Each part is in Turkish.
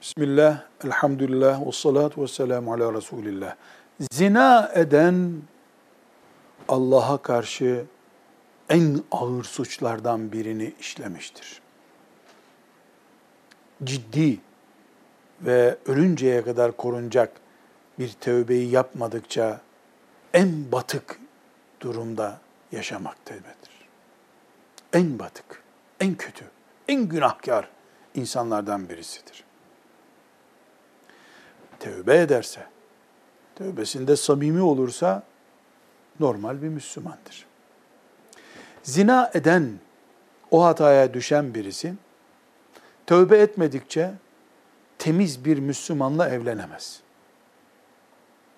Bismillah, elhamdülillah, ve salatu ve selamu ala Resulillah. Zina eden Allah'a karşı en ağır suçlardan birini işlemiştir. Ciddi ve ölünceye kadar korunacak bir tövbeyi yapmadıkça en batık durumda yaşamaktadır. En batık, en kötü, en günahkar insanlardan birisidir. Tövbe ederse, tövbesinde samimi olursa normal bir Müslümandır. Zina eden, o hataya düşen birisi tövbe etmedikçe temiz bir Müslümanla evlenemez.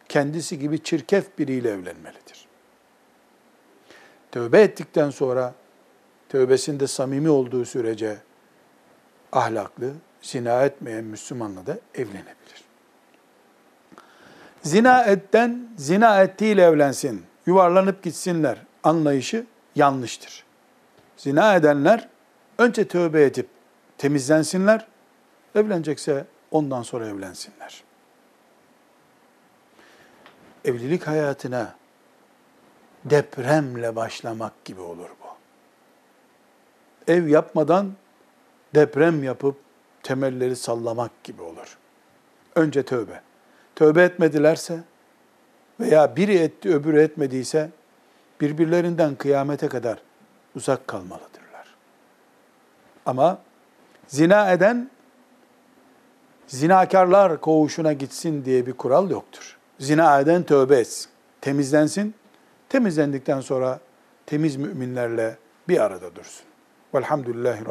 Kendisi gibi çirkef biriyle evlenmelidir. Tövbe ettikten sonra tövbesinde samimi olduğu sürece ahlaklı, zina etmeyen Müslümanla da evlenebilir. Zina etten zina ettiğiyle evlensin, yuvarlanıp gitsinler anlayışı yanlıştır. Zina edenler önce tövbe edip temizlensinler, evlenecekse ondan sonra evlensinler. Evlilik hayatına depremle başlamak gibi olur bu. Ev yapmadan deprem yapıp temelleri sallamak gibi olur. Önce tövbe. Tövbe etmedilerse veya biri etti öbürü etmediyse birbirlerinden kıyamete kadar uzak kalmalıdırlar. Ama zina eden zinakarlar koğuşuna gitsin diye bir kural yoktur. Zina eden tövbe etsin, temizlensin. Temizlendikten sonra temiz müminlerle bir arada dursun. Velhamdülillahi Rabbi.